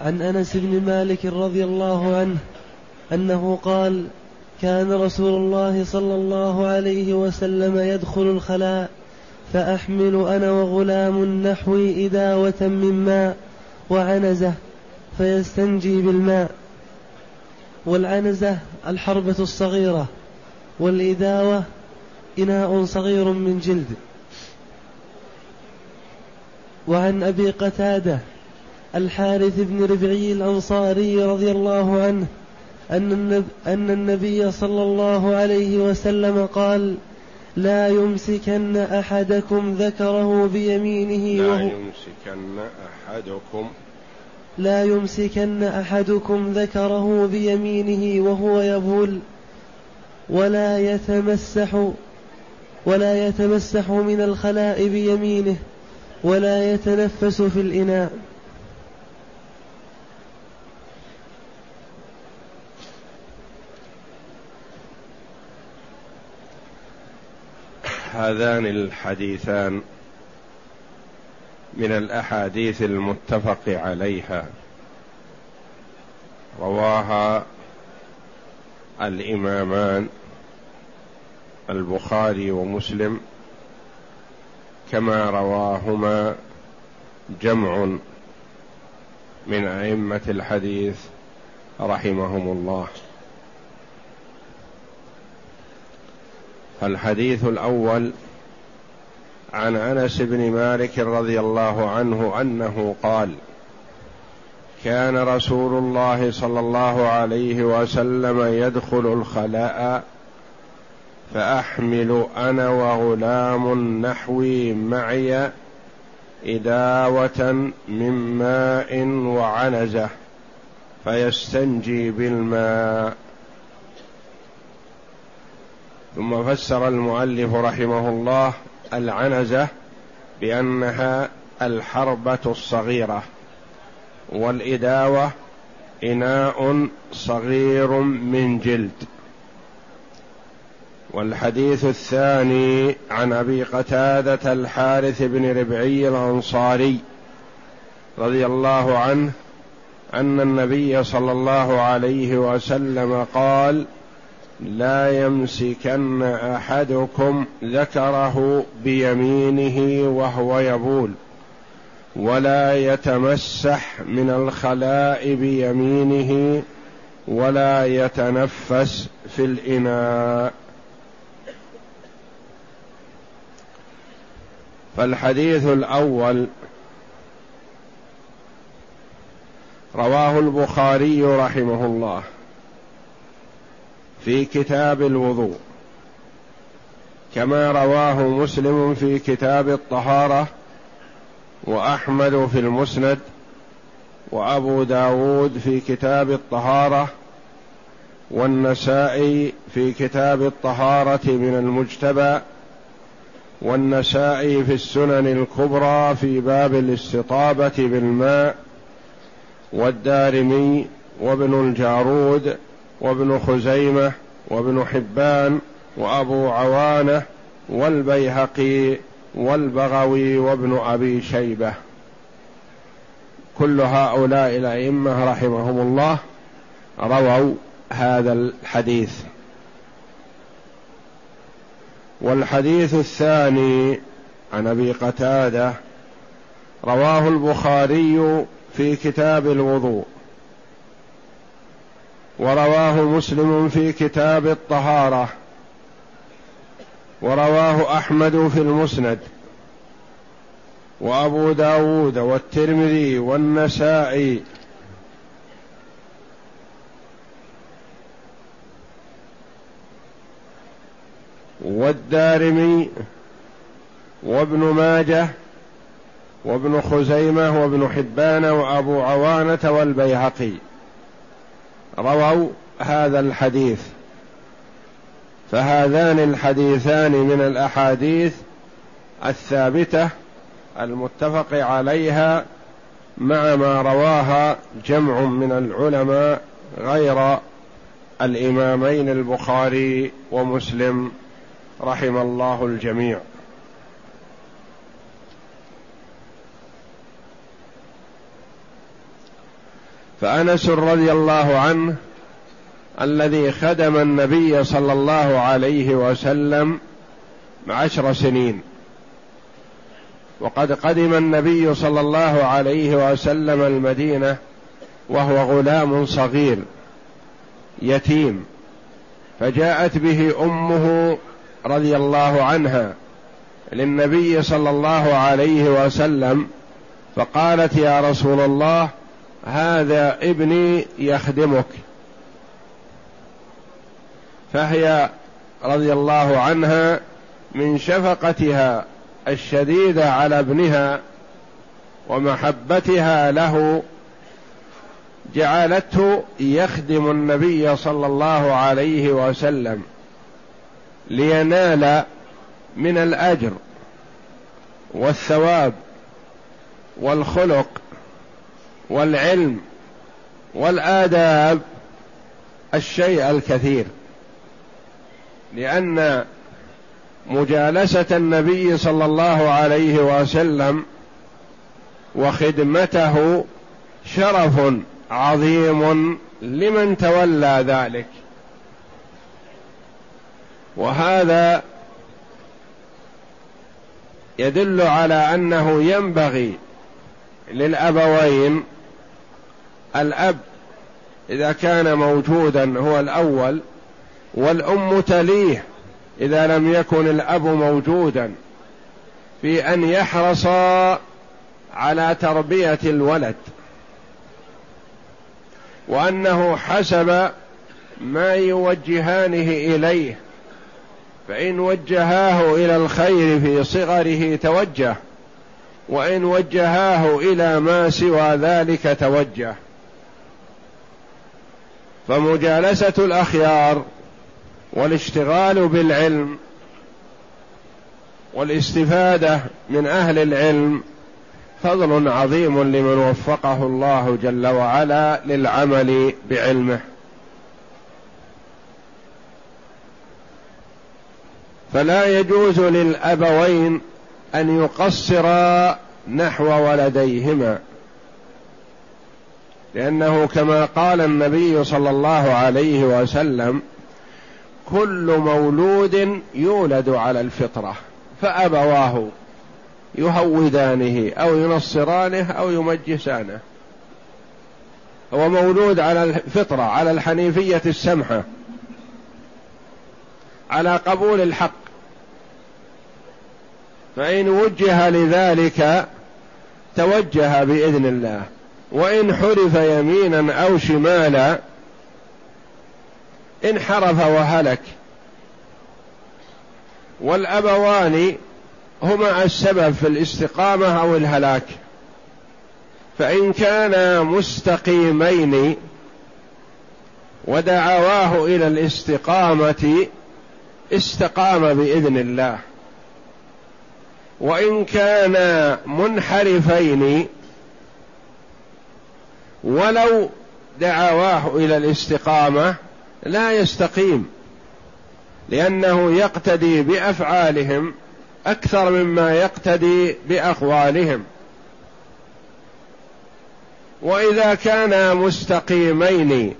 عن أنس بن مالك رضي الله عنه أنه قال كان رسول الله صلى الله عليه وسلم يدخل الخلاء فأحمل أنا وغلام نحوي إداوة من ماء وعنزة فيستنجي بالماء. والعنزة الحربة الصغيرة والإداوة إناء صغير من جلد. وعن أبي قتادة الحارث بن ربعي الأنصاري رضي الله عنه أن النبي, صلى الله عليه وسلم قال لا يمسكن أحدكم ذكره بيمينه لا يمسكن أحدكم. لا يمسكن أحدكم ذكره بيمينه وهو يبول ولا يتمسح ولا يتمسح من الخلاء بيمينه ولا يتنفس في الإناء. هذان الحديثان من الأحاديث المتفق عليها. رواها الإمامان البخاري ومسلم كما رواهما جمع من أئمة الحديث رحمهم الله. الحديث الأول عن أنس بن مالك رضي الله عنه أنه قال كان رسول الله صلى الله عليه وسلم يدخل الخلاء فأحمل أنا وغلام نحوي معي إداوة من ماء وعنزة فيستنجي بالماء. ثم فسر المؤلف رحمه الله العنزة بأنها الحربة الصغيرة والإداوة إناء صغير من جلد. والحديث الثاني عن أبي قتادة الحارث بن ربعي الأنصاري رضي الله عنه أن النبي صلى الله عليه وسلم قال لا يمسكن أحدكم ذكره بيمينه وهو يبول ولا يتمسح من الخلاء بيمينه ولا يتنفس في الإناء. فالحديث الأول رواه البخاري رحمه الله. في كتاب الوضوء كما رواه مسلم في كتاب الطهارة وأحمد في المسند وأبو داود في كتاب الطهارة والنسائي في كتاب الطهارة من المجتبى والنسائي في السنن الكبرى في باب الاستطابة بالماء والدارمي وابن الجارود وابن خزيمة وابن حبان وأبو عوانة والبيهقي والبغوي وابن أبي شيبة. كل هؤلاء الأئمة رحمهم الله رووا هذا الحديث. والحديث الثاني عن أبي قتادة رواه البخاري في كتاب الوضوء. ورواه مسلم في كتاب الطهارة. ورواه أحمد في المسند. وأبو داود والترمذي والنسائي. والدارمي وابن ماجه وابن خزيمة وابن حبان وأبو عوانة والبيهقي. رووا هذا الحديث. فهذان الحديثان من الأحاديث الثابتة المتفق عليها مع ما رواها جمع من العلماء غير الإمامين البخاري ومسلم رحم الله الجميع. فأنس رضي الله عنه الذي خدم النبي صلى الله عليه وسلم عشر سنين. وقد قدم النبي صلى الله عليه وسلم المدينة وهو غلام صغير يتيم. فجاءت به أمه رضي الله عنها للنبي صلى الله عليه وسلم فقالت يا رسول الله هذا ابني يخدمك. فهي رضي الله عنها من شفقتها الشديدة على ابنها ومحبتها له جعلته يخدم النبي صلى الله عليه وسلم لينال من الأجر والثواب والخلق والعلم والآداب الشيء الكثير لأن مجالسة النبي صلى الله عليه وسلم وخدمته شرف عظيم لمن تولى ذلك. وهذا يدل على أنه ينبغي للأبوين الأب إذا كان موجودا هو الأول والأم تليه إذا لم يكن الأب موجودا في أن يحرص على تربية الولد. وأنه حسب ما يوجهانه إليه فإن وجهاه إلى الخير في صغره توجه وإن وجهاه إلى ما سوى ذلك توجه. فمجالسة الأخيار والاشتغال بالعلم والاستفادة من أهل العلم فضل عظيم لمن وفقه الله جل وعلا للعمل بعلمه. فلا يجوز للأبوين أن يقصرا نحو ولديهما. لأنه كما قال النبي صلى الله عليه وسلم كل مولود يولد على الفطرة فأبواه يهودانه أو ينصرانه أو يمجسانه. هو مولود على الفطرة على الحنيفية السمحة على قبول الحق. فإن وجه لذلك توجه بإذن الله. وإن حرف يمينا أو شمالا انحرف وهلك. والأبوان هما السبب في الاستقامة أو الهلاك. فإن كانا مستقيمين ودعواه إلى الاستقامة استقام بإذن الله. وإن كانا منحرفين ولو دعواه إلى الاستقامة لا يستقيم لأنه يقتدي بأفعالهم أكثر مما يقتدي بأقوالهم. وإذا كانا مستقيمين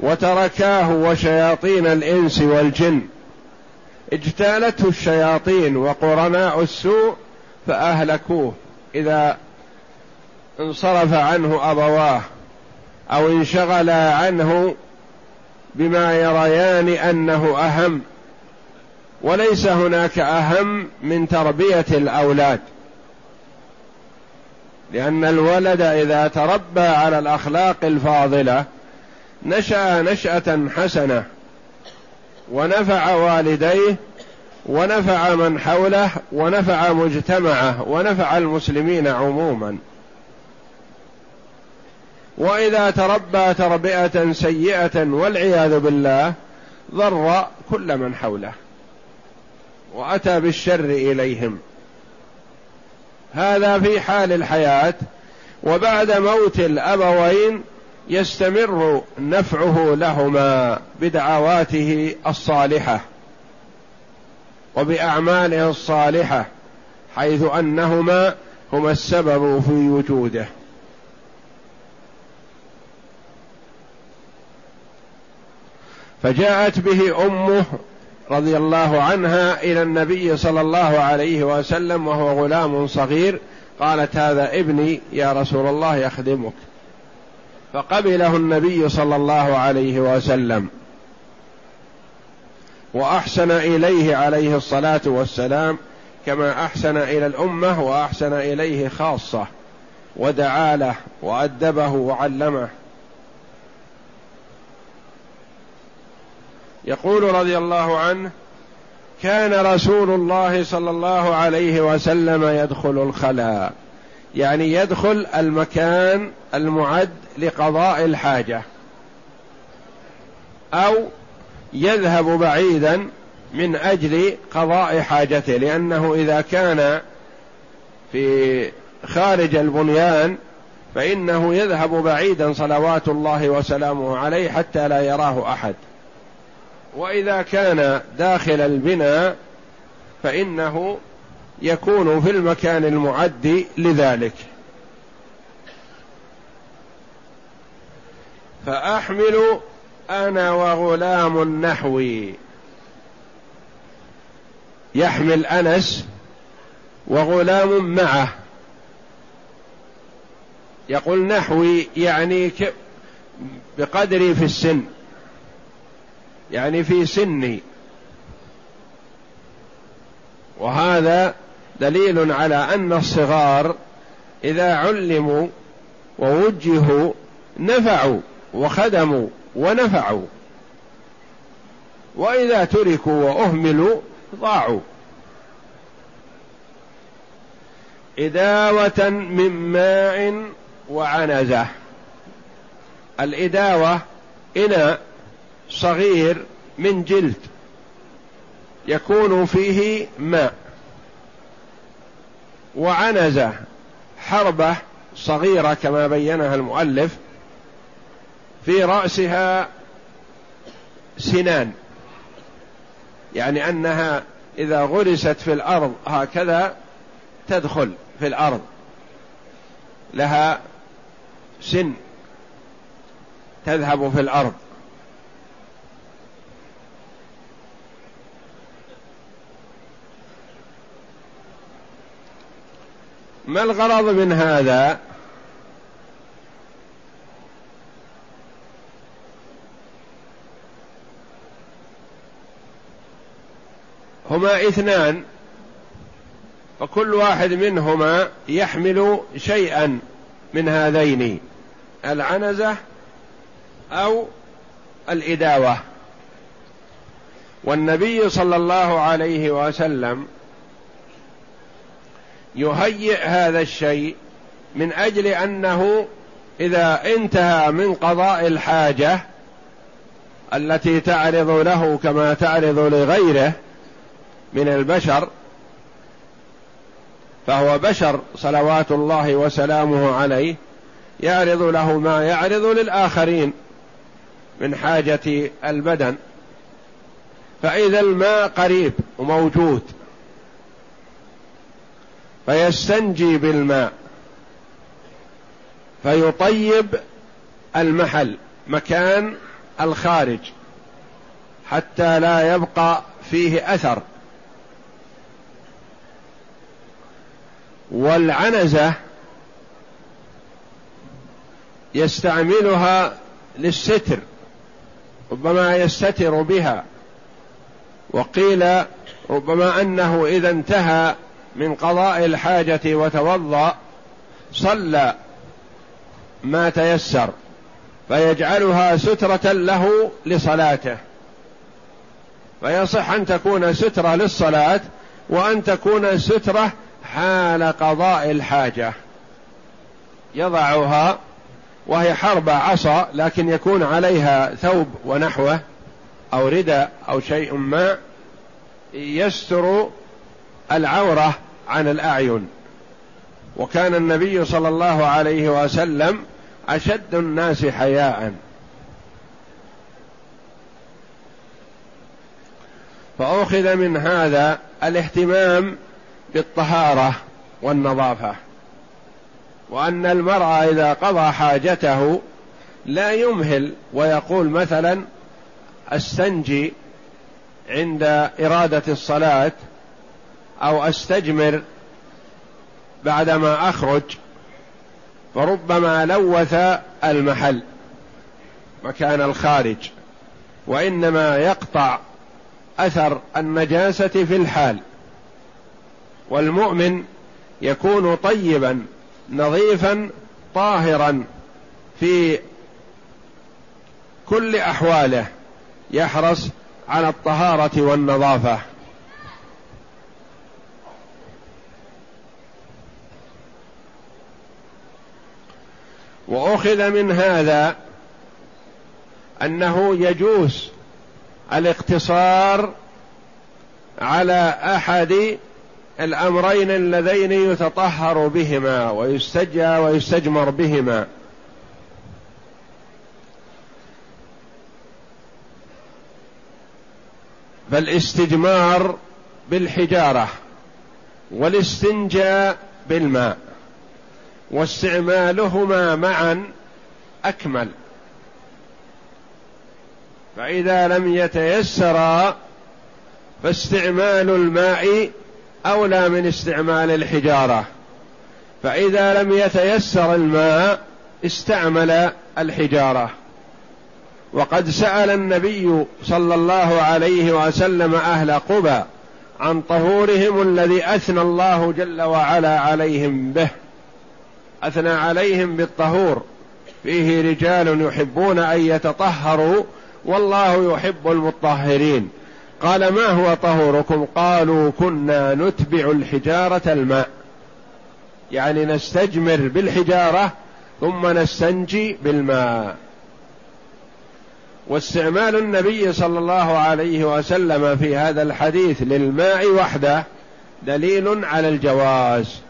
وتركاه وشياطين الإنس والجن اجتالته الشياطين وقرناء السوء فأهلكوه. إذا انصرف عنه أبواه أو انشغلا عنه بما يريان أنه أهم. وليس هناك أهم من تربية الأولاد. لأن الولد إذا تربى على الأخلاق الفاضلة نشأ نشأة حسنة ونفع والديه ونفع من حوله ونفع مجتمعه ونفع المسلمين عموما. وإذا تربى تربئة سيئة والعياذ بالله ضر كل من حوله وأتى بالشر إليهم. هذا في حال الحياة وبعد موت الأبوين يستمر نفعه لهما بدعواته الصالحة وبأعماله الصالحة حيث أنهما هما السبب في وجوده. فجاءت به أمه رضي الله عنها إلى النبي صلى الله عليه وسلم وهو غلام صغير قالت هذا ابني يا رسول الله يخدمك. فقبله النبي صلى الله عليه وسلم. وأحسن إليه عليه الصلاة والسلام كما أحسن إلى الأمة وأحسن إليه خاصة ودعا له وأدبه وعلمه. يقول رضي الله عنه كان رسول الله صلى الله عليه وسلم يدخل الخلاء. يعني يدخل المكان المعد لقضاء الحاجة. أو يذهب بعيدا من أجل قضاء حاجته لأنه إذا كان في خارج البنيان فإنه يذهب بعيدا صلوات الله وسلامه عليه حتى لا يراه أحد. وإذا كان داخل البناء فإنه يكون في المكان المعد لذلك. فأحمل أنا وغلام نحوي يحمل أنس وغلام معه. يقول نحوي يعني بقدري في السن. يعني في سني. وهذا دليل على أن الصغار إذا علموا ووجهوا نفعوا وخدموا ونفعوا. وإذا تركوا وأهملوا ضاعوا. إداوة من ماء وعنزة. الإداوة إناء صغير من جلد يكون فيه ماء وعنزه حربة صغيرة كما بينها المؤلف في رأسها سنان يعني أنها إذا غرست في الأرض هكذا تدخل في الأرض. لها سن تذهب في الأرض. ما الغرض من هذا؟ هما اثنان فكل واحد منهما يحمل شيئا من هذين العنزة أو الإداوة. والنبي صلى الله عليه وسلم يهيئ هذا الشيء من أجل أنه إذا انتهى من قضاء الحاجة التي تعرض له كما تعرض لغيره من البشر فهو بشر صلوات الله وسلامه عليه يعرض له ما يعرض للآخرين من حاجة البدن. فإذا الماء قريب وموجود فيستنجي بالماء. فيطيب المحل مكان الخارج حتى لا يبقى فيه أثر. والعنزة يستعملها للستر ربما يستتر بها. وقيل ربما أنه إذا انتهى من قضاء الحاجة وتوضأ صلى ما تيسر فيجعلها سترة له لصلاته. فيصح أن تكون سترة للصلاة وأن تكون سترة حال قضاء الحاجة. يضعها وهي حرب عصا لكن يكون عليها ثوب ونحوه أو رداء أو شيء ما يستر العورة عن الأعين. وكان النبي صلى الله عليه وسلم أشد الناس حياء. فأخذ من هذا الاهتمام بالطهارة والنظافة. وأن المرء إذا قضى حاجته لا يمهل ويقول مثلا استنجي عند إرادة الصلاة أو أستجمر بعدما أخرج فربما لوث المحل مكان الخارج وإنما يقطع أثر النجاسة في الحال. والمؤمن يكون طيبا نظيفا طاهرا في كل أحواله يحرص على الطهارة والنظافة. وأخذ من هذا أنه يجوز الاقتصار على أحد الأمرين اللذين يتطهر بهما ويستجى ويستجمر بهما. فالاستجمار بالحجارة والاستنجاء بالماء. واستعمالهما معا أكمل. فإذا لم يتيسرا فاستعمال الماء أولى من استعمال الحجارة. فإذا لم يتيسر الماء استعمل الحجارة. وقد سأل النبي صلى الله عليه وسلم أهل قبى عن طهورهم الذي أثنى الله جل وعلا عليهم به. أثنى عليهم بالطهور. فيه رجال يحبون أن يتطهروا والله يحب المطهرين. قال ما هو طهوركم؟ قالوا كنا نتبع الحجارة الماء. يعني نستجمر بالحجارة ثم نستنجي بالماء. واستعمال النبي صلى الله عليه وسلم في هذا الحديث للماء وحده دليل على الجواز.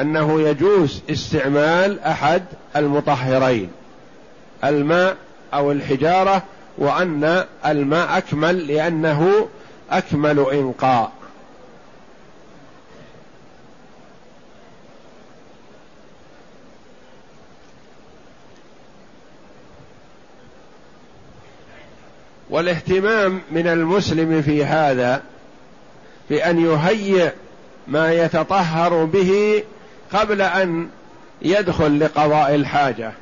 أنه يجوز استعمال أحد المطهرين الماء أو الحجارة وأن الماء أكمل لأنه أكمل إنقاء. والاهتمام من المسلم في هذا بان يهيئ ما يتطهر به قبل أن يدخل لقضاء الحاجة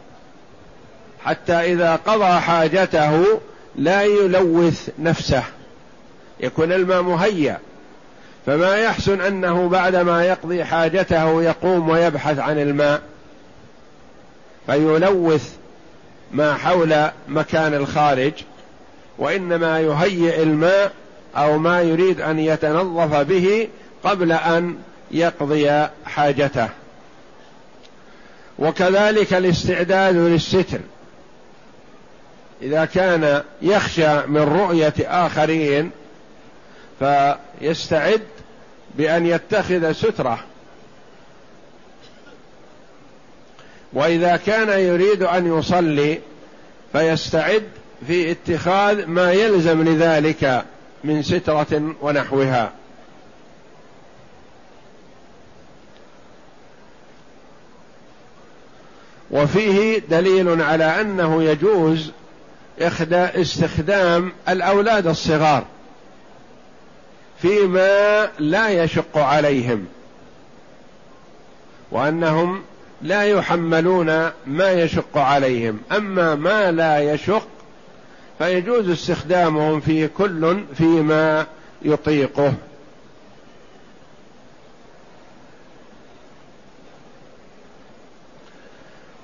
حتى إذا قضى حاجته لا يلوث نفسه يكون الماء مهيأ. فما يحسن أنه بعدما يقضي حاجته يقوم ويبحث عن الماء فيلوث ما حول مكان الخارج وإنما يهيئ الماء أو ما يريد أن يتنظف به قبل أن يقضي حاجته. وكذلك الاستعداد للستر. إذا كان يخشى من رؤية آخرين فيستعد بأن يتخذ سترة. وإذا كان يريد أن يصلي فيستعد في اتخاذ ما يلزم لذلك من سترة ونحوها. وفيه دليل على أنه يجوز استخدام الأولاد الصغار فيما لا يشق عليهم وأنهم لا يحملون ما يشق عليهم. أما ما لا يشق فيجوز استخدامهم في كل فيما يطيقه.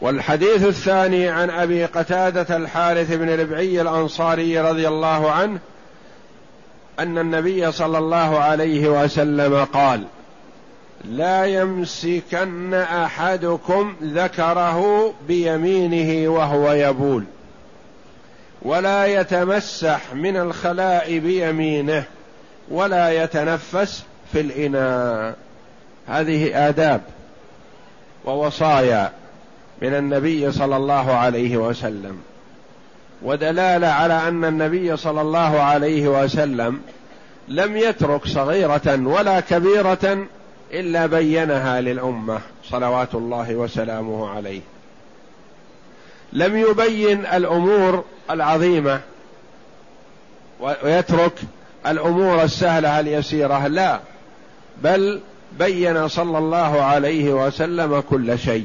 والحديث الثاني عن أبي قتادة الحارث بن ربعي الأنصاري رضي الله عنه أن النبي صلى الله عليه وسلم قال لا يمسكن أحدكم ذكره بيمينه وهو يبول ولا يتمسح من الخلاء بيمينه ولا يتنفس في الإناء. هذه آداب ووصايا من النبي صلى الله عليه وسلم. ودلالة على أن النبي صلى الله عليه وسلم لم يترك صغيرة ولا كبيرة إلا بينها للأمة صلوات الله وسلامه عليه. لم يبين الأمور العظيمة ويترك الأمور السهلة اليسيرة لا بل بين صلى الله عليه وسلم كل شيء.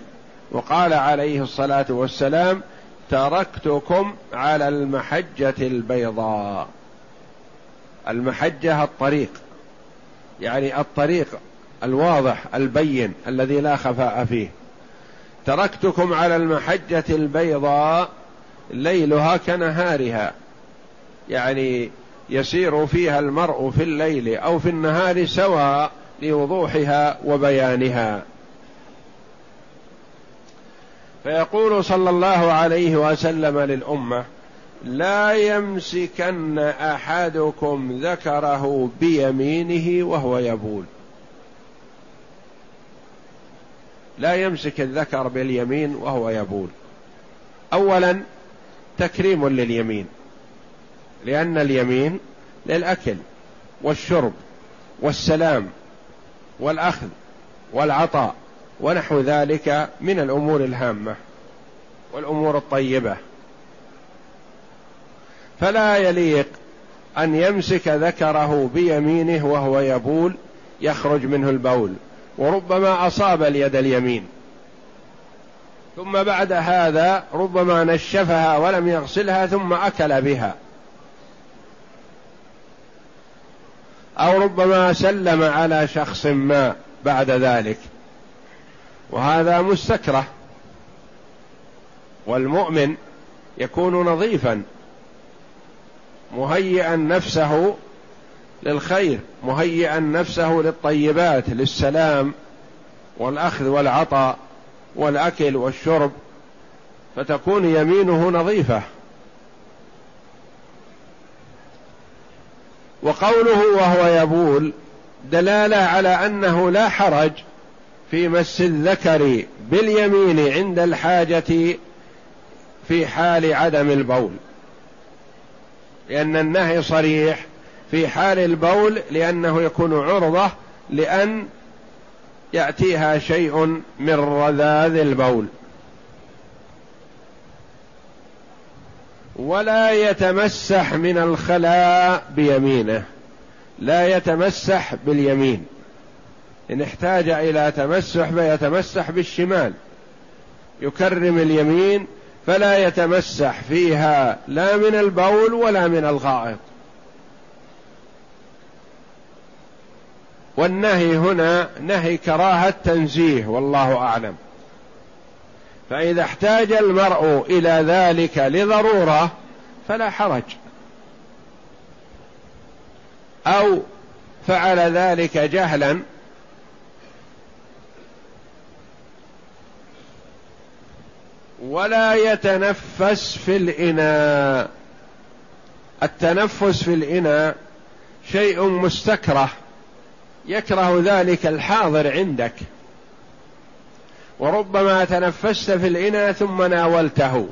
وقال عليه الصلاة والسلام تركتكم على المحجة البيضاء. المحجة الطريق. يعني الطريق الواضح البين الذي لا خفاء فيه. تركتكم على المحجة البيضاء ليلها كنهارها. يعني يسير فيها المرء في الليل أو في النهار سواء لوضوحها وبيانها. فيقول صلى الله عليه وسلم للأمة لا يمسكن أحدكم ذكره بيمينه وهو يبول. لا يمسك الذكر باليمين وهو يبول. اولا تكريم لليمين لأن اليمين للأكل والشرب والسلام والأخذ والعطاء ونحو ذلك من الأمور الهامة والأمور الطيبة. فلا يليق أن يمسك ذكره بيمينه وهو يبول يخرج منه البول وربما أصاب اليد اليمين. ثم بعد هذا ربما نشفها ولم يغسلها ثم أكل بها. أو ربما سلم على شخص ما بعد ذلك. وهذا مستكره. والمؤمن يكون نظيفا مهيئا نفسه للخير مهيئا نفسه للطيبات للسلام والأخذ والعطاء والأكل والشرب فتكون يمينه نظيفة. وقوله وهو يبول دلالة على أنه لا حرج في مس الذكر باليمين عند الحاجة في حال عدم البول. لأن النهي صريح في حال البول لأنه يكون عرضة لأن يأتيها شيء من رذاذ البول. ولا يتمسح من الخلاء بيمينه لا يتمسح باليمين. إن احتاج إلى تمسح فيتمسح بالشمال. يكرم اليمين فلا يتمسح فيها لا من البول ولا من الغائط. والنهي هنا نهي كراهة تنزيه والله أعلم. فإذا احتاج المرء إلى ذلك لضرورة فلا حرج. أو فعل ذلك جهلا ولا يتنفس في الإناء. التنفس في الإناء شيء مستكره. يكره ذلك الحاضر عندك. وربما تنفست في الإناء ثم ناولته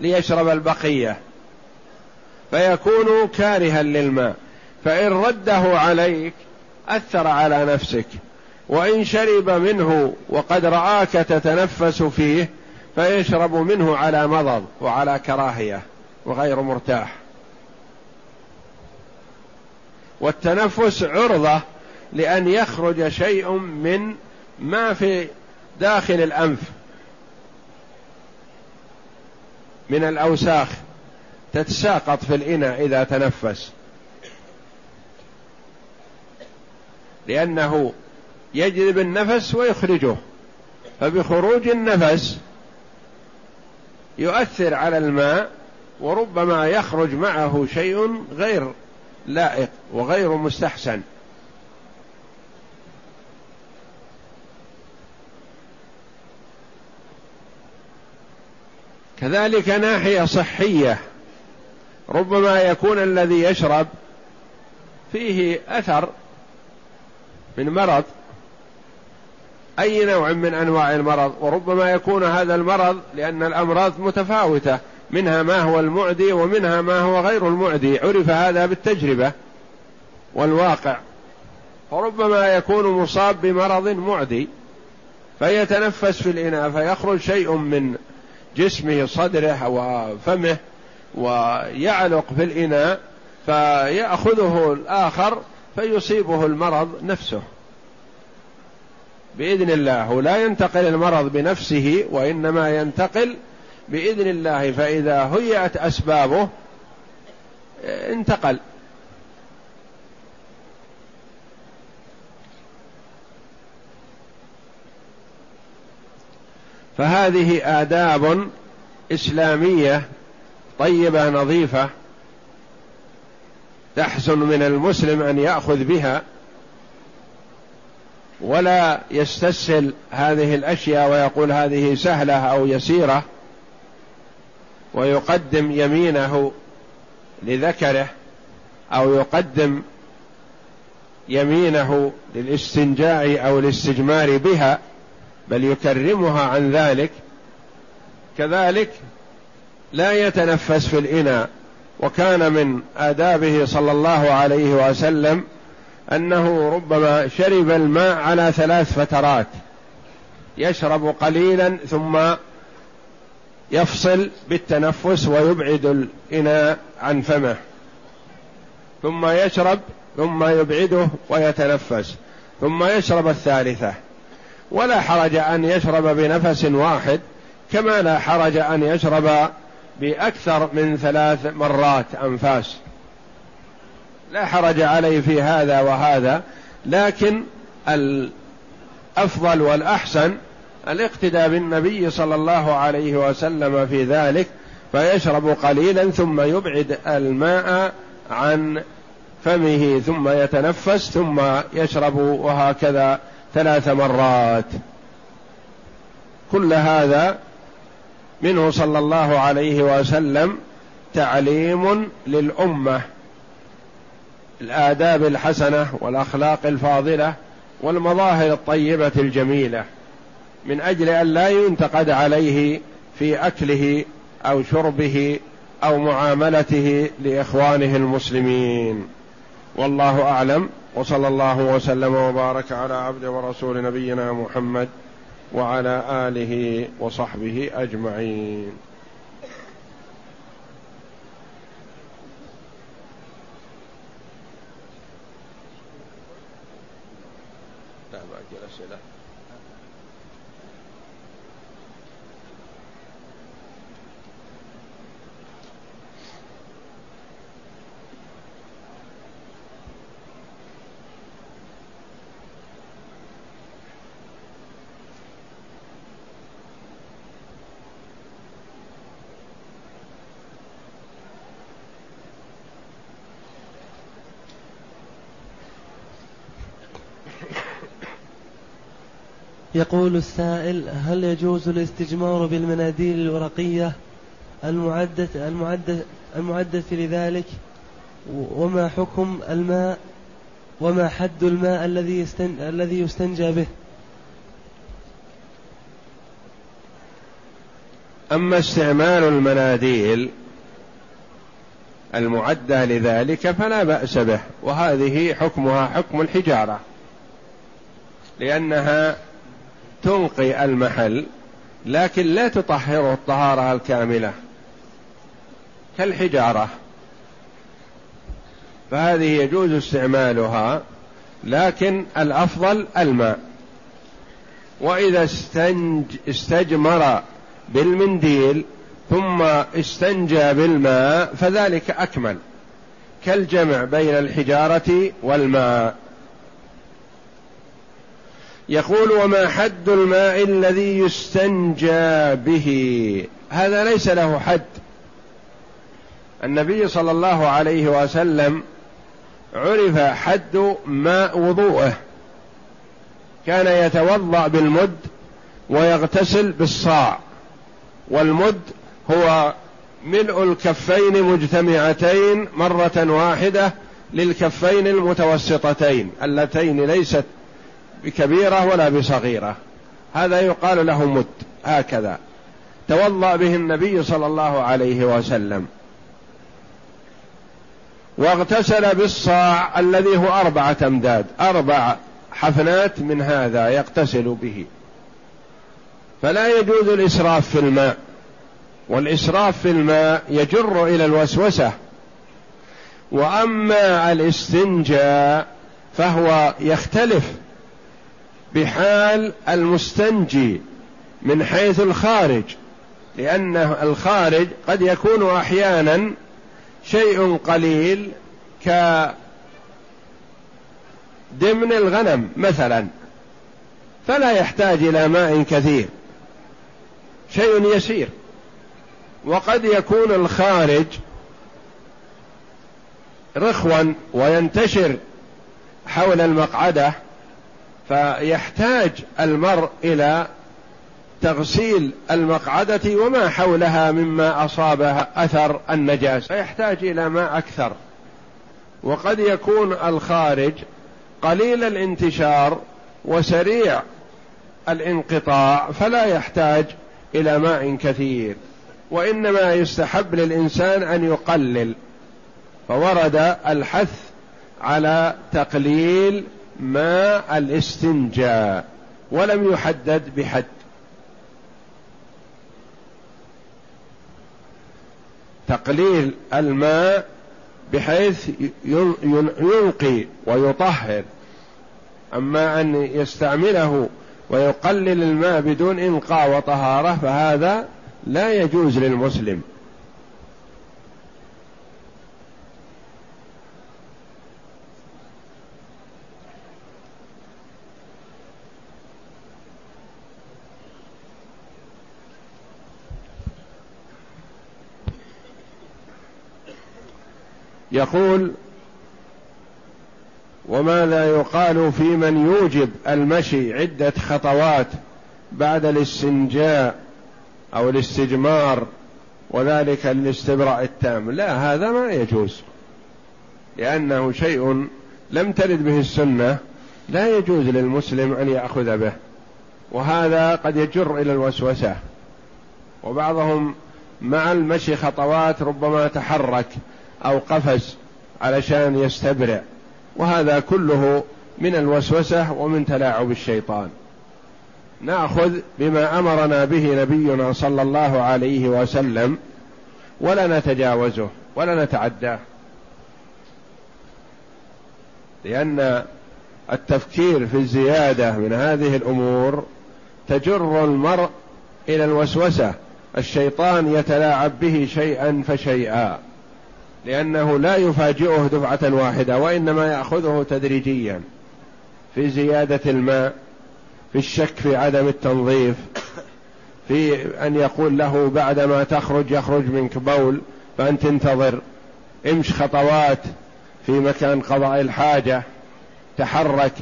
ليشرب البقية. فيكون كارها للماء. فإن رده عليك أثر على نفسك. وإن شرب منه وقد رآك تتنفس فيه فيشرب منه على مضض وعلى كراهية وغير مرتاح. والتنفس عرضة لأن يخرج شيء من ما في داخل الأنف من الأوساخ تتساقط في الإناء إذا تنفس. لأنه يجذب النفس ويخرجه. فبخروج النفس يؤثر على الماء وربما يخرج معه شيء غير لائق وغير مستحسن. كذلك ناحية صحية ربما يكون الذي يشرب فيه أثر من مرض أي نوع من أنواع المرض؟ وربما يكون هذا المرض لأن الأمراض متفاوتة. منها ما هو المعدي ومنها ما هو غير المعدي. عرف هذا بالتجربة والواقع. فربما يكون مصاب بمرض معدي فيتنفس في الإناء فيخرج شيء من جسمه صدره وفمه ويعلق في الإناء فيأخذه الآخر فيصيبه المرض نفسه. بإذن الله. ولا ينتقل المرض بنفسه وإنما ينتقل بإذن الله. فإذا هيأت أسبابه انتقل. فهذه آداب إسلامية طيبة نظيفة تحسن من المسلم أن يأخذ بها ولا يستسهل هذه الأشياء ويقول هذه سهلة أو يسيرة ويقدم يمينه لذكره أو يقدم يمينه للاستنجاء أو الاستجمار بها بل يكرمها عن ذلك. كذلك لا يتنفس في الإناء وكان من آدابه صلى الله عليه وسلم أنه ربما شرب الماء على ثلاث فترات. يشرب قليلا ثم يفصل بالتنفس ويبعد الإناء عن فمه. ثم يشرب ثم يبعده ويتنفس. ثم يشرب الثالثة. ولا حرج أن يشرب بنفس واحد كما لا حرج أن يشرب بأكثر من ثلاث مرات أنفاس. لا حرج عليه في هذا وهذا لكن الأفضل والأحسن الاقتداء بالنبي صلى الله عليه وسلم في ذلك فيشرب قليلا ثم يبعد الماء عن فمه ثم يتنفس ثم يشرب وهكذا ثلاث مرات. كل هذا منه صلى الله عليه وسلم تعليم للأمة. الآداب الحسنة والأخلاق الفاضلة والمظاهر الطيبة الجميلة من أجل أن لا ينتقد عليه في أكله أو شربه أو معاملته لإخوانه المسلمين. والله أعلم. وصلى الله وسلم وبارك على عبد ورسول نبينا محمد وعلى آله وصحبه أجمعين. يقول السائل هل يجوز الاستجمار بالمناديل الورقية المعدة المعدة المعدة لذلك؟ وما حكم الماء؟ وما حد الماء الذي يستن الذي يستنجى به؟ أما استعمال المناديل المعدة لذلك فلا بأس به وهذه حكمها حكم الحجارة لأنها تنقي المحل لكن لا تطهره الطهارة الكاملة كالحجارة. فهذه يجوز استعمالها لكن الأفضل الماء. وإذا استنج استجمر بالمنديل ثم استنجى بالماء فذلك أكمل كالجمع بين الحجارة والماء. يقول وما حد الماء الذي يستنجى به. هذا ليس له حد. النبي صلى الله عليه وسلم عرف حد ماء وضوءه. كان يتوضأ بالمد ويغتسل بالصاع. والمد هو ملء الكفين مجتمعتين مرة واحدة للكفين المتوسطتين اللتين ليست بكبيرة ولا بصغيرة. هذا يقال له مد هكذا. توضأ به النبي صلى الله عليه وسلم. واغتسل بالصاع الذي هو أربعة أمداد. أربع حفنات من هذا يغتسل به. فلا يجوز الإسراف في الماء. والإسراف في الماء يجر إلى الوسوسة. وأما الاستنجاء فهو يختلف بحال المستنجي من حيث الخارج لأن الخارج قد يكون أحيانا شيء قليل كدمن الغنم مثلا فلا يحتاج إلى ماء كثير شيء يسير. وقد يكون الخارج رخوا وينتشر حول المقعدة فيحتاج المرء إلى تغسيل المقعدة وما حولها مما أصابها أثر النجاسة. فيحتاج إلى ماء أكثر. وقد يكون الخارج قليل الانتشار وسريع الانقطاع فلا يحتاج إلى ماء كثير. وإنما يستحب للإنسان أن يقلل. فورد الحث على تقليل ماء الاستنجاء ولم يحدد بحد. تقليل الماء بحيث ينقي ويطهر. أما أن يستعمله ويقلل الماء بدون إنقاء وطهارة فهذا لا يجوز للمسلم. يقول وماذا يقال في من يوجب المشي عدة خطوات بعد الاستنجاء أو الاستجمار وذلك للاستبراء التام. لا هذا ما يجوز لأنه شيء لم ترد به السنة لا يجوز للمسلم أن يأخذ به وهذا قد يجر إلى الوسوسة. وبعضهم مع المشي خطوات ربما تحرك أو قفز علشان يستبرع. وهذا كله من الوسوسة ومن تلاعب الشيطان. نأخذ بما أمرنا به نبينا صلى الله عليه وسلم ولا نتجاوزه ولا نتعداه. لأن التفكير في الزيادة من هذه الأمور تجر المرء إلى الوسوسة. الشيطان يتلاعب به شيئا فشيئا. لأنه لا يفاجئه دفعة واحدة وإنما يأخذه تدريجيا في زيادة الماء في الشك في عدم التنظيف في أن يقول له بعدما تخرج يخرج منك بول فأنت انتظر امش خطوات في مكان قضاء الحاجة تحرك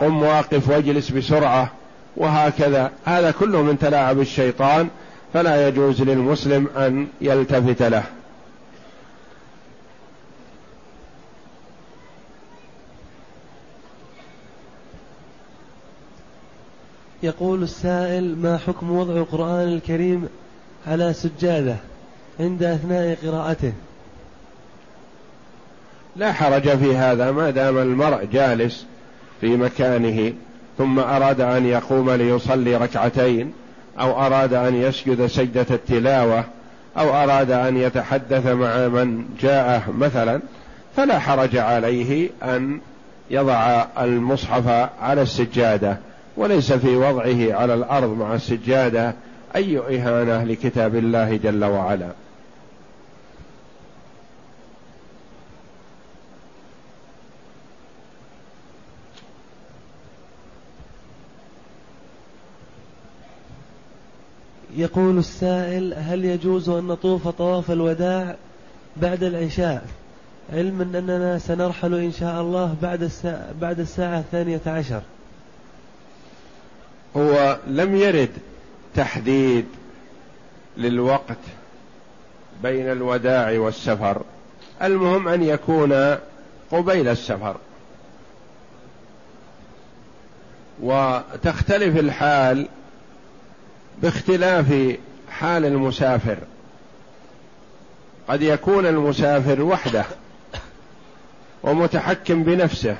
قم واقف واجلس بسرعة وهكذا. هذا كله من تلاعب الشيطان فلا يجوز للمسلم أن يلتفت له. يقول السائل ما حكم وضع القرآن الكريم على سجادة عند أثناء قراءته؟ لا حرج في هذا ما دام المرء جالس في مكانه ثم أراد أن يقوم ليصلي ركعتين أو أراد أن يسجد سجدة التلاوة أو أراد أن يتحدث مع من جاءه مثلا فلا حرج عليه أن يضع المصحف على السجادة. وليس في وضعه على الأرض مع السجادة أي إهانة لكتاب الله جل وعلا. يقول السائل هل يجوز أن نطوف طواف الوداع بعد العشاء؟ علما أننا سنرحل إن شاء الله بعد الساعة, بعد الساعة الثانية عشر. هو لم يرد تحديد للوقت بين الوداع والسفر. المهم أن يكون قبيل السفر. وتختلف الحال باختلاف حال المسافر. قد يكون المسافر وحده ومتحكم بنفسه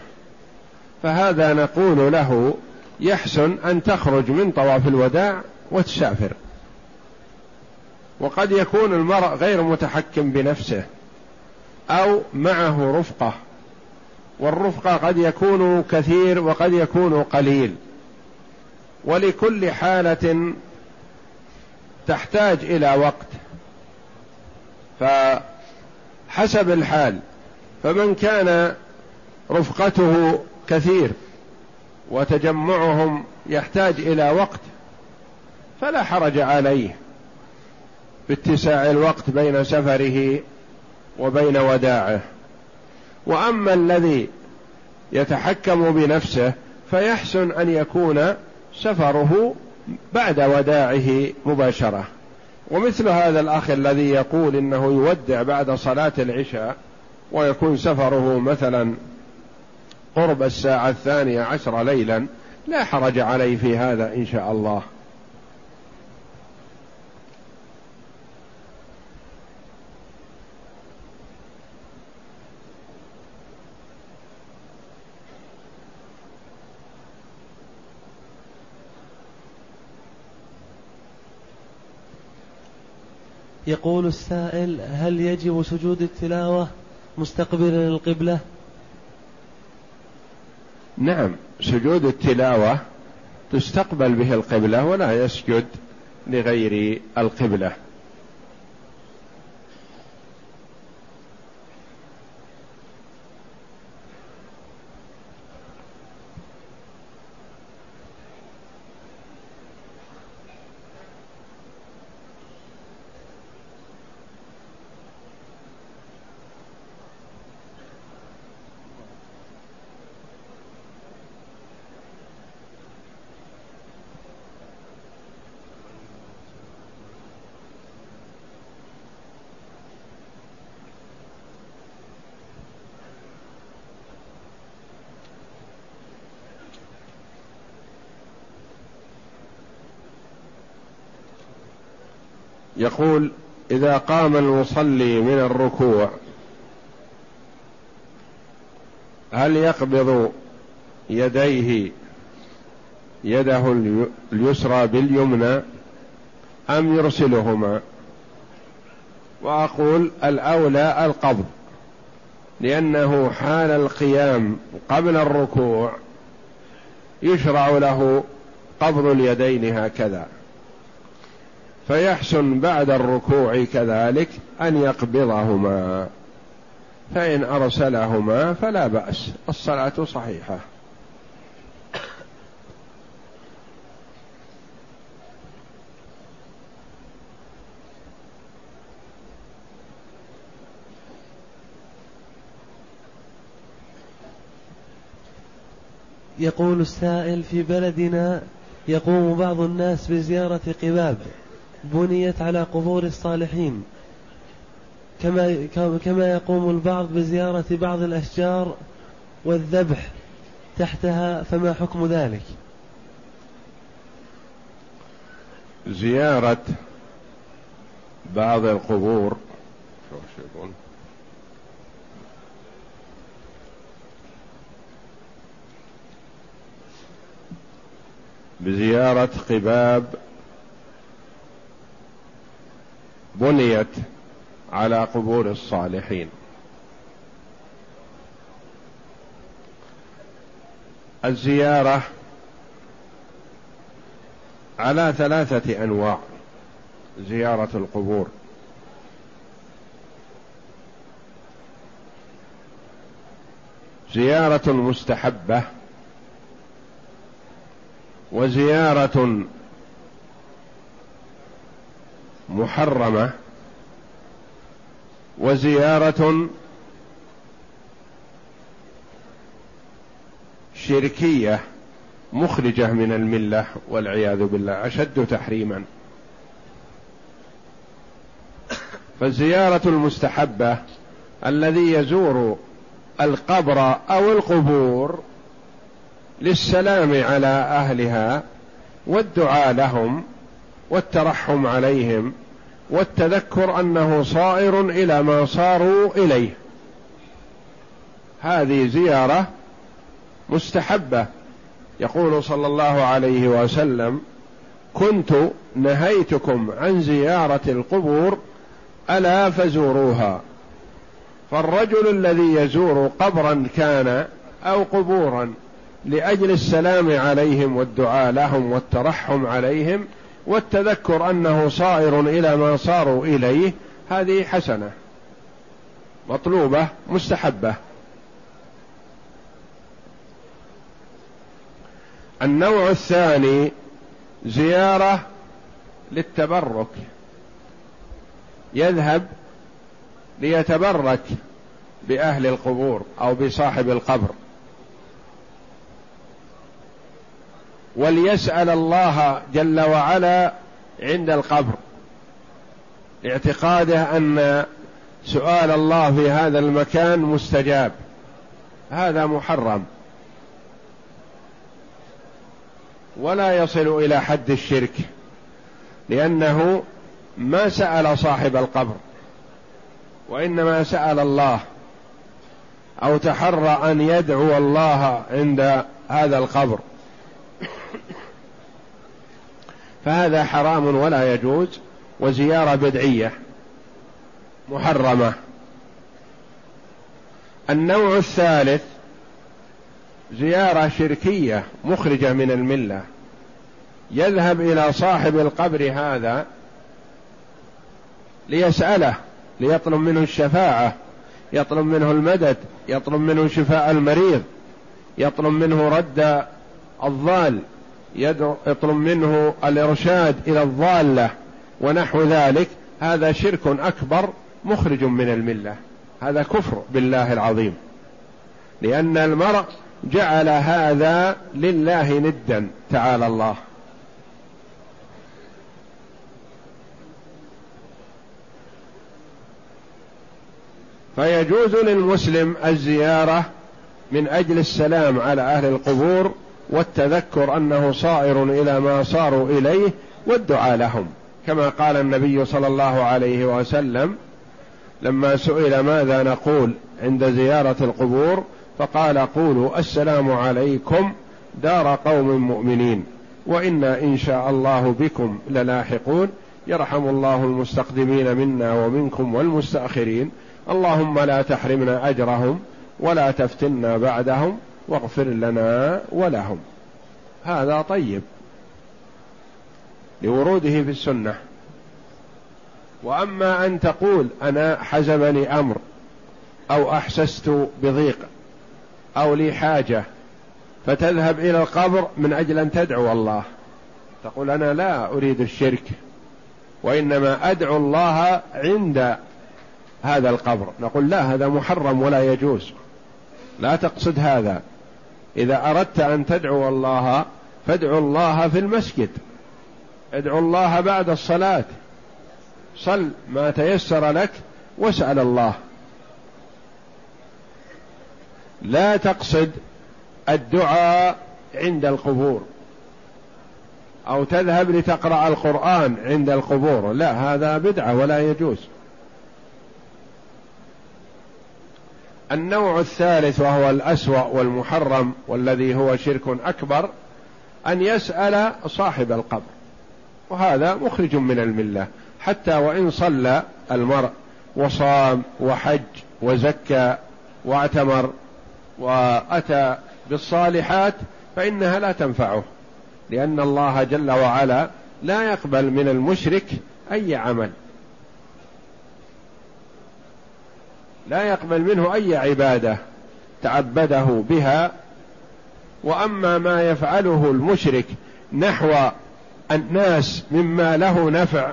فهذا نقول له يحسن أن تخرج من طواف الوداع وتسافر. وقد يكون المرء غير متحكم بنفسه أو معه رفقة والرفقة قد يكون كثير وقد يكون قليل. ولكل حالة تحتاج إلى وقت. فحسب الحال فمن كان رفقته كثير وتجمعهم يحتاج إلى وقت فلا حرج عليه باتساع الوقت بين سفره وبين وداعه. وأما الذي يتحكم بنفسه فيحسن أن يكون سفره بعد وداعه مباشرة. ومثل هذا الأخ الذي يقول إنه يودع بعد صلاة العشاء ويكون سفره مثلا قرب الساعة الثانية عشر ليلا لا حرج عليه في هذا إن شاء الله. يقول السائل هل يجب سجود التلاوة مستقبلا القبلة نعم سجود التلاوة تستقبل به القبلة ولا يسجد لغير القبلة. يقول إذا قام المصلي من الركوع هل يقبض يديه يده اليسرى باليمنى أم يرسلهما؟ وأقول الأولى القبض لأنه حال القيام قبل الركوع يشرع له قبض اليدين هكذا. فيحسن بعد الركوع كذلك أن يقبضهما. فإن أرسلهما فلا بأس الصلاة صحيحة. يقول السائل في بلدنا يقوم بعض الناس بزيارة قباب. بنيت على قبور الصالحين كما كما يقوم البعض بزيارة بعض الأشجار والذبح تحتها فما حكم ذلك؟ زيارة بعض القبور بزيارة قباب بنيت على قبور الصالحين. الزيارة على ثلاثة أنواع زيارة القبور. زيارة مستحبة وزيارة محرمة وزيارة شركية مخرجة من الملة والعياذ بالله أشد تحريما. فالزيارة المستحبة الذي يزور القبر أو القبور للسلام على أهلها والدعاء لهم والترحم عليهم والتذكر أنه صائر إلى ما صاروا إليه. هذه زيارة مستحبة. يقول صلى الله عليه وسلم كنت نهيتكم عن زيارة القبور ألا فزوروها. فالرجل الذي يزور قبرا كان أو قبورا لأجل السلام عليهم والدعاء لهم والترحم عليهم والتذكر أنه صائر إلى ما صاروا إليه هذه حسنة. مطلوبة مستحبة. النوع الثاني زيارة للتبرك. يذهب ليتبرك بأهل القبور أو بصاحب القبر. وليسأل الله جل وعلا عند القبر. اعتقاده أن سؤال الله في هذا المكان مستجاب. هذا محرم. ولا يصل إلى حد الشرك لأنه ما سأل صاحب القبر وإنما سأل الله أو تحرى أن يدعو الله عند هذا القبر. فهذا حرام ولا يجوز وزيارة بدعية محرمة. النوع الثالث زيارة شركية مخرجة من الملة. يذهب إلى صاحب القبر هذا ليسأله ليطلب منه الشفاعة يطلب منه المدد يطلب منه شفاء المريض يطلب منه رد الضال يطلب منه الإرشاد إلى الضالة ونحو ذلك هذا شرك أكبر مخرج من الملة. هذا كفر بالله العظيم. لأن المرء جعل هذا لله ندا تعالى الله. فيجوز للمسلم الزيارة من أجل السلام على أهل القبور والتذكر أنه صائر إلى ما صاروا إليه والدعاء لهم. كما قال النبي صلى الله عليه وسلم لما سئل ماذا نقول عند زيارة القبور فقال قولوا السلام عليكم دار قوم مؤمنين وإنا إن شاء الله بكم للاحقون. يرحم الله المستقدمين منا ومنكم والمستأخرين. اللهم لا تحرمنا أجرهم ولا تفتنا بعدهم. واغفر لنا ولهم. هذا طيب. لوروده في السنة. وأما أن تقول أنا حزبني أمر أو أحسست بضيق أو لي حاجة فتذهب إلى القبر من أجل أن تدعو الله. تقول أنا لا أريد الشرك وإنما أدعو الله عند هذا القبر. نقول لا هذا محرم ولا يجوز. لا تقصد هذا. إذا أردت أن تدعو الله فادعو الله في المسجد. ادعو الله بعد الصلاة. صل ما تيسر لك واسأل الله. لا تقصد الدعاء عند القبور. أو تذهب لتقرأ القرآن عند القبور. لا هذا بدعة ولا يجوز. النوع الثالث وهو الأسوأ والمحرم والذي هو شرك أكبر أن يسأل صاحب القبر. وهذا مخرج من الملة. حتى وإن صلى المرء وصام وحج وزكى واعتمر وأتى بالصالحات فإنها لا تنفعه. لأن الله جل وعلا لا يقبل من المشرك أي عمل. لا يقبل منه أي عبادة تعبده بها وأما ما يفعله المشرك نحو الناس مما له نفع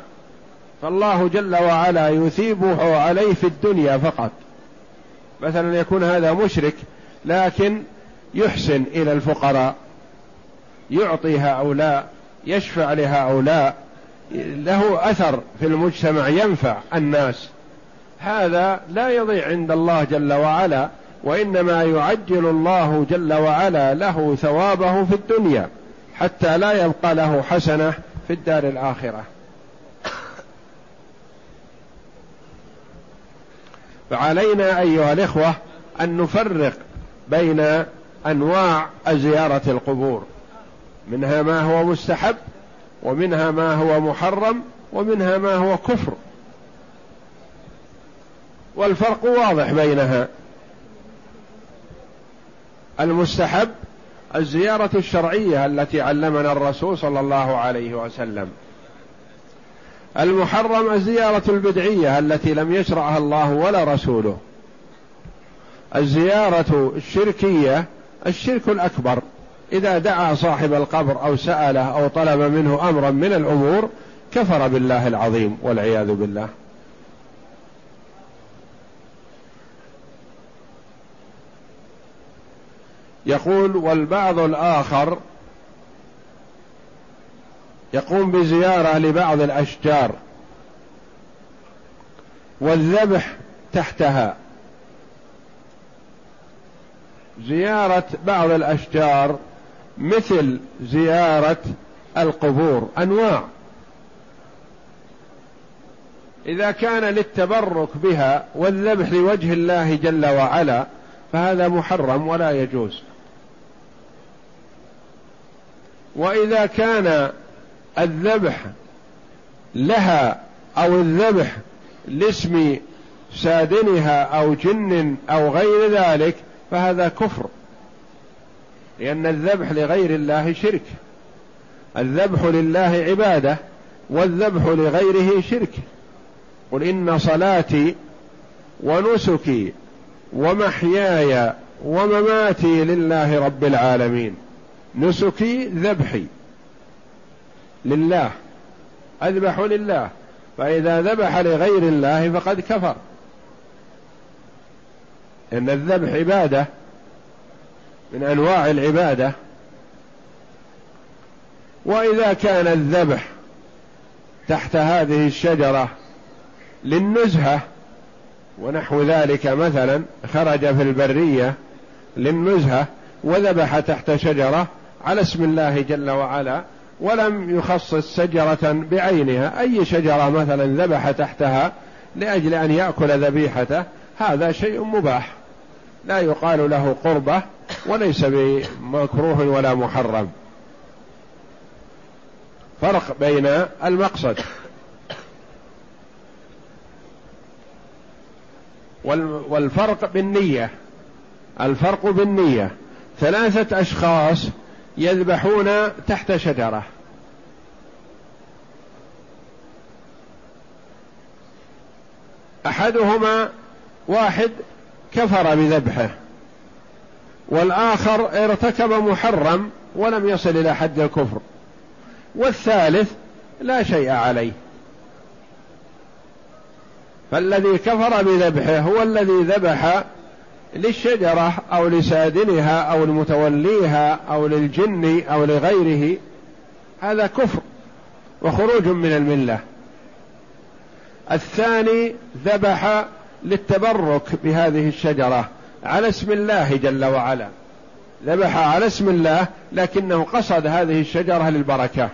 فالله جل وعلا يثيبه عليه في الدنيا فقط. مثلا يكون هذا مشرك لكن يحسن إلى الفقراء يعطي هؤلاء يشفع لهؤلاء له أثر في المجتمع ينفع الناس. هذا لا يضيع عند الله جل وعلا وإنما يعجل الله جل وعلا له ثوابه في الدنيا حتى لا يبقى له حسنة في الدار الآخرة. فعلينا أيها الإخوة أن نفرق بين أنواع زيارة القبور منها ما هو مستحب ومنها ما هو محرم ومنها ما هو كفر. والفرق واضح بينها. المستحب الزيارة الشرعية التي علمنا الرسول صلى الله عليه وسلم. المحرم الزيارة البدعية التي لم يشرعها الله ولا رسوله. الزيارة الشركية الشرك الأكبر. إذا دعا صاحب القبر أو سأله أو طلب منه أمرا من الأمور كفر بالله العظيم والعياذ بالله. يقول والبعض الآخر يقوم بزيارة لبعض الأشجار والذبح تحتها. زيارة بعض الأشجار مثل زيارة القبور أنواع. إذا كان للتبرك بها والذبح لوجه الله جل وعلا فهذا محرم ولا يجوز. وإذا كان الذبح لها أو الذبح لاسم سادنها أو جن أو غير ذلك فهذا كفر. لأن الذبح لغير الله شرك. الذبح لله عبادة والذبح لغيره شرك. قل إن صلاتي ونسكي ومحياي ومماتي لله رب العالمين. نسكي ذبحي. لله. أذبح لله. فإذا ذبح لغير الله فقد كفر. إن الذبح عبادة. من أنواع العبادة. وإذا كان الذبح تحت هذه الشجرة للنزهة ونحو ذلك مثلا خرج في البرية للنزهة وذبح تحت شجرة على اسم الله جل وعلا ولم يخصص شجرة بعينها. أي شجرة مثلا ذبح تحتها لأجل أن يأكل ذبيحته هذا شيء مباح. لا يقال له قربة وليس بمكروه ولا محرم. فرق بين المقصد والفرق بالنية. الفرق بالنية. ثلاثة أشخاص يذبحون تحت شجرة. أحدهما واحد كفر بذبحه والآخر ارتكب محرم ولم يصل إلى حد الكفر والثالث لا شيء عليه. فالذي كفر بذبحه هو الذي ذبح للشجرة أو لسادنها أو لمتوليها أو للجن أو لغيره. هذا كفر وخروج من الملة. الثاني ذبح للتبرك بهذه الشجرة على اسم الله جل وعلا. ذبح على اسم الله لكنه قصد هذه الشجرة للبركة.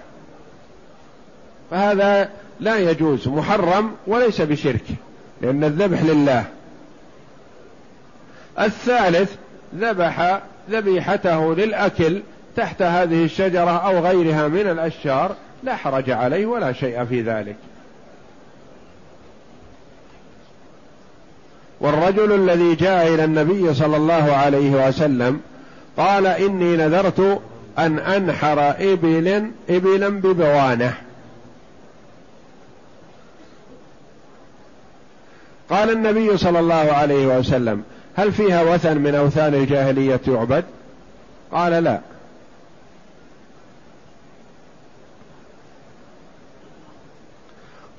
فهذا لا يجوز محرم وليس بشرك لأن الذبح لله. الثالث ذبح ذبيحته للأكل تحت هذه الشجرة أو غيرها من الأشجار لا حرج عليه ولا شيء في ذلك. والرجل الذي جاء إلى النبي صلى الله عليه وسلم قال إني نذرت أن أنحر إبل إبلا ببوانة. قال النبي صلى الله عليه وسلم هل فيها وثن من أوثان الجاهلية يعبد قال لا.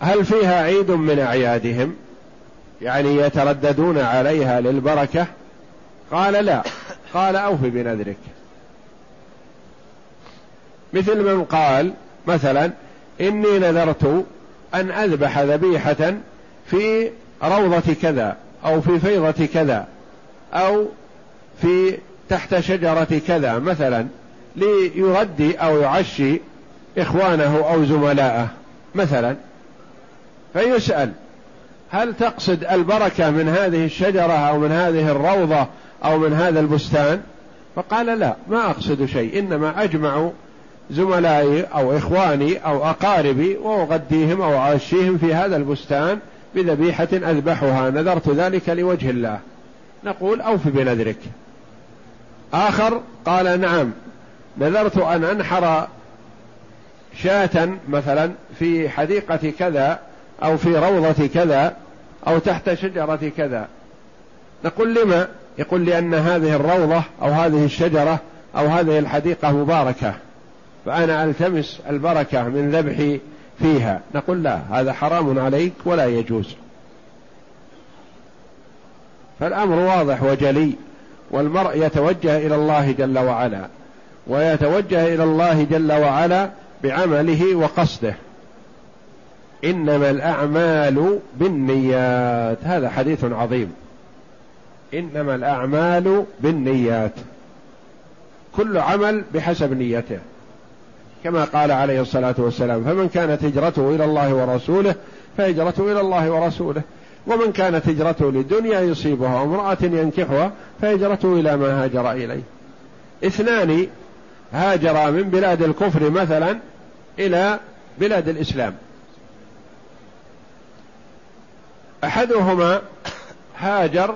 هل فيها عيد من أعيادهم؟ يعني يترددون عليها للبركة؟ قال لا. قال أوف بنذرك. مثل من قال مثلا إني نذرت أن أذبح ذبيحة في روضة كذا أو في فيضة كذا أو في تحت شجرة كذا مثلا ليغدي أو يعشي إخوانه أو زملائه مثلا. فيسأل هل تقصد البركة من هذه الشجرة أو من هذه الروضة أو من هذا البستان؟ فقال لا ما أقصد شيء إنما أجمع زملائي أو إخواني أو أقاربي وأغديهم أو أعشيهم في هذا البستان بذبيحة أذبحها. نذرت ذلك لوجه الله. نقول أوف بنذرك. آخر قال نعم. نذرت أن أنحر شاة مثلا في حديقة كذا أو في روضة كذا أو تحت شجرة كذا. نقول لما؟ يقول لأن هذه الروضة أو هذه الشجرة أو هذه الحديقة مباركة. فأنا ألتمس البركة من ذبحي فيها. نقول لا هذا حرام عليك ولا يجوز. فالأمر واضح وجلي والمرء يتوجه إلى الله جل وعلا ويتوجه إلى الله جل وعلا بعمله وقصده. إنما الأعمال بالنيات. هذا حديث عظيم. إنما الأعمال بالنيات. كل عمل بحسب نيته. كما قال عليه الصلاة والسلام فمن كانت هجرته إلى الله ورسوله فهجرته إلى الله ورسوله. ومن كانت هجرته للدنيا يصيبها وامرأة ينكحها فهجرته إلى ما هاجر إليه. اثنان هاجرا من بلاد الكفر مثلا إلى بلاد الإسلام. أحدهما هاجر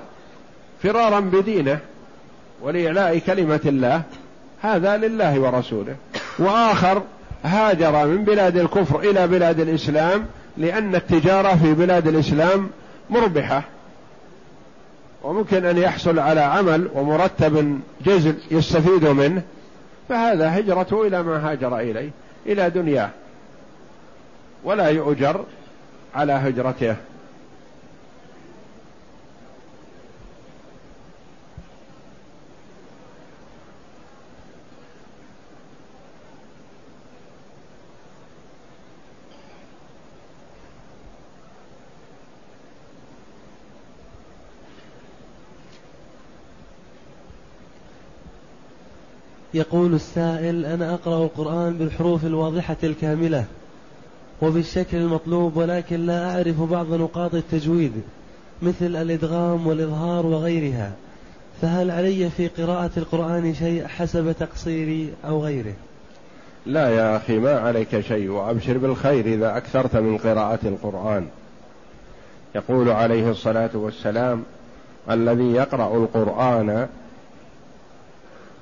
فرارا بدينه ولاعلاء كلمة الله هذا لله ورسوله. وآخر هاجر من بلاد الكفر إلى بلاد الإسلام لأن التجارة في بلاد الإسلام مربحة. وممكن أن يحصل على عمل ومرتب جزل يستفيد منه. فهذا هجرته إلى ما هاجر إليه إلى دنياه. ولا يؤجر على هجرته. يقول السائل أنا أقرأ القرآن بالحروف الواضحة الكاملة وبالشكل المطلوب ولكن لا أعرف بعض نقاط التجويد مثل الإدغام والإظهار وغيرها. فهل علي في قراءة القرآن شيء حسب تقصيري أو غيره؟ لا يا أخي ما عليك شيء وأبشر بالخير إذا أكثرت من قراءة القرآن. يقول عليه الصلاة والسلام الذي يقرأ القرآن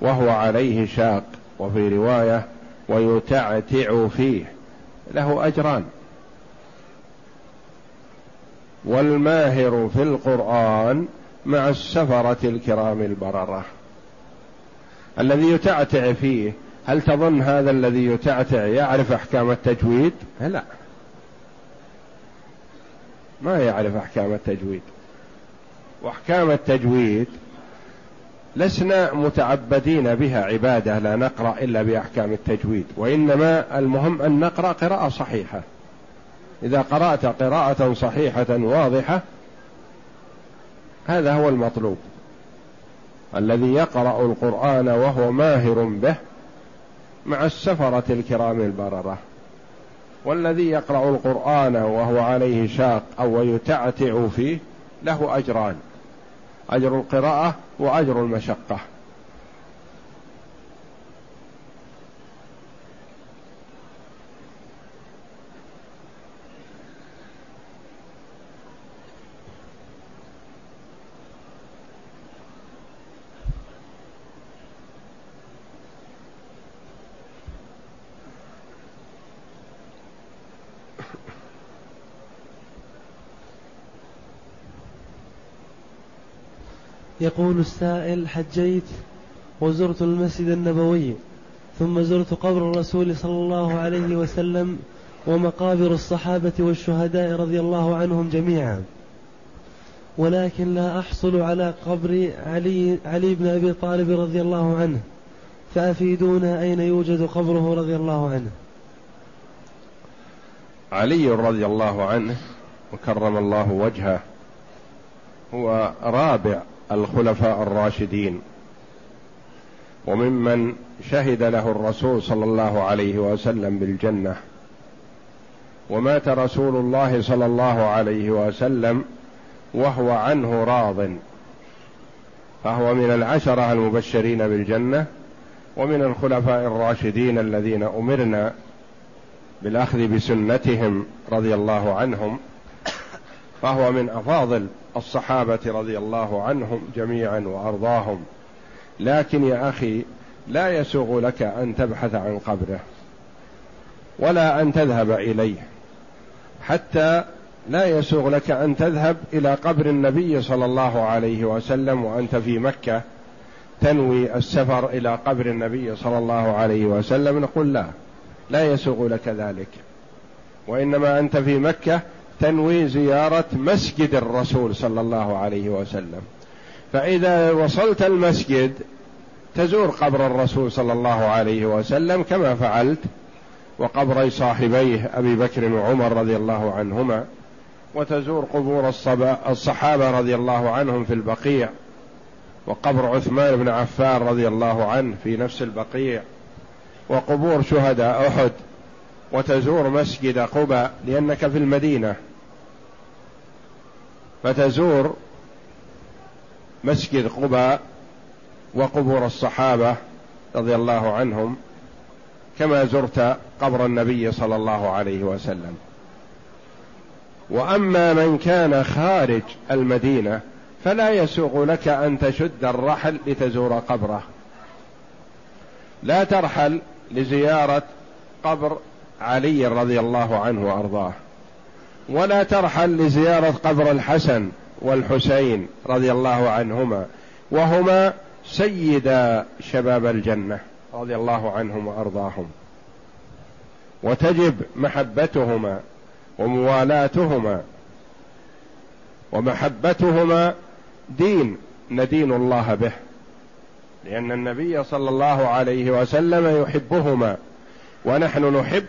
وهو عليه شاق وفي رواية ويتعتع فيه له أجران. والماهر في القرآن مع السفرة الكرام البررة. الذي يتعتع فيه هل تظن هذا الذي يتعتع يعرف أحكام التجويد؟ لا. ما يعرف أحكام التجويد. وأحكام التجويد لسنا متعبدين بها عبادة لا نقرأ إلا بأحكام التجويد وإنما المهم أن نقرأ قراءة صحيحة. إذا قرأت قراءة صحيحة واضحة هذا هو المطلوب. الذي يقرأ القرآن وهو ماهر به مع السفرة الكرام البررة. والذي يقرأ القرآن وهو عليه شاق أو يتعتع فيه له أجران. أجر القراءة وأجر المشقة. يقول السائل حجيت وزرت المسجد النبوي ثم زرت قبر الرسول صلى الله عليه وسلم ومقابر الصحابة والشهداء رضي الله عنهم جميعا. ولكن لا أحصل على قبر علي, علي بن أبي طالب رضي الله عنه فأفيدونا أين يوجد قبره رضي الله عنه. علي رضي الله عنه وكرم الله وجهه هو رابع الخلفاء الراشدين. وممن شهد له الرسول صلى الله عليه وسلم بالجنة. ومات رسول الله صلى الله عليه وسلم وهو عنه راض. فهو من العشرة المبشرين بالجنة ومن الخلفاء الراشدين الذين أمرنا بالأخذ بسنتهم رضي الله عنهم. فهو من أفاضل الصحابة رضي الله عنهم جميعا وأرضاهم. لكن يا أخي لا يسوغ لك أن تبحث عن قبره ولا أن تذهب إليه. حتى لا يسوغ لك أن تذهب إلى قبر النبي صلى الله عليه وسلم وأنت في مكة تنوي السفر إلى قبر النبي صلى الله عليه وسلم. نقول لا لا يسوغ لك ذلك. وإنما أنت في مكة تنوي زيارة مسجد الرسول صلى الله عليه وسلم. فإذا وصلت المسجد تزور قبر الرسول صلى الله عليه وسلم كما فعلت وقبري صاحبيه أبي بكر وعمر رضي الله عنهما وتزور قبور الصحابة رضي الله عنهم في البقيع وقبر عثمان بن عفان رضي الله عنه في نفس البقيع وقبور شهداء أحد وتزور مسجد قباء لأنك في المدينة. فتزور مسجد قباء وقبور الصحابة رضي الله عنهم كما زرت قبر النبي صلى الله عليه وسلم. وأما من كان خارج المدينة فلا يسوغ لك أن تشد الرحل لتزور قبره. لا ترحل لزيارة قبر علي رضي الله عنه وأرضاه. ولا ترحل لزيارة قبر الحسن والحسين رضي الله عنهما وهما سيدا شباب الجنة رضي الله عنهم وأرضاهم. وتجب محبتهما وموالاتهما ومحبتهما دين ندين الله به لأن النبي صلى الله عليه وسلم يحبهما ونحن نحب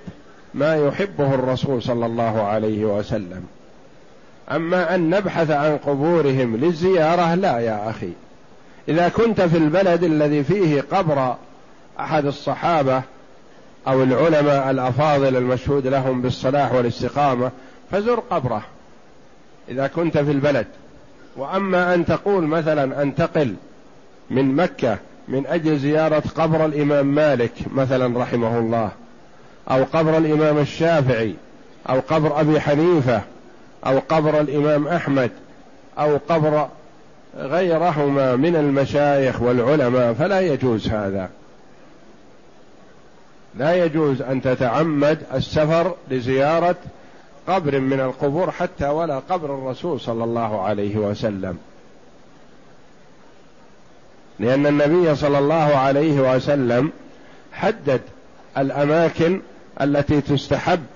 ما يحبه الرسول صلى الله عليه وسلم. أما أن نبحث عن قبورهم للزيارة لا يا أخي. إذا كنت في البلد الذي فيه قبر أحد الصحابة أو العلماء الأفاضل المشهود لهم بالصلاح والاستقامة فزر قبره إذا كنت في البلد. وأما أن تقول مثلا أنتقل من مكة من أجل زيارة قبر الإمام مالك مثلا رحمه الله أو قبر الإمام الشافعي أو قبر أبي حنيفة أو قبر الإمام أحمد أو قبر غيرهما من المشايخ والعلماء فلا يجوز هذا. لا يجوز أن تتعمد السفر لزيارة قبر من القبور حتى ولا قبر الرسول صلى الله عليه وسلم. لأن النبي صلى الله عليه وسلم حدد الأماكن التي تستحب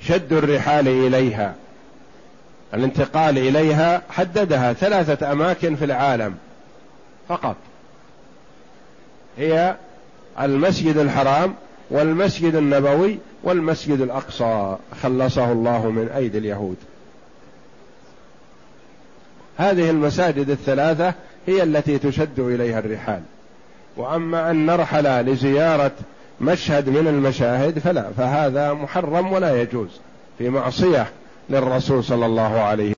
شد الرحال إليها الانتقال إليها حددها ثلاثة أماكن في العالم فقط. هي المسجد الحرام والمسجد النبوي والمسجد الأقصى خلصه الله من أيدي اليهود. هذه المساجد الثلاثة هي التي تشد إليها الرحال. وأما أن نرحل لزيارة مشهد من المشاهد فلا فهذا محرم ولا يجوز في معصية للرسول صلى الله عليه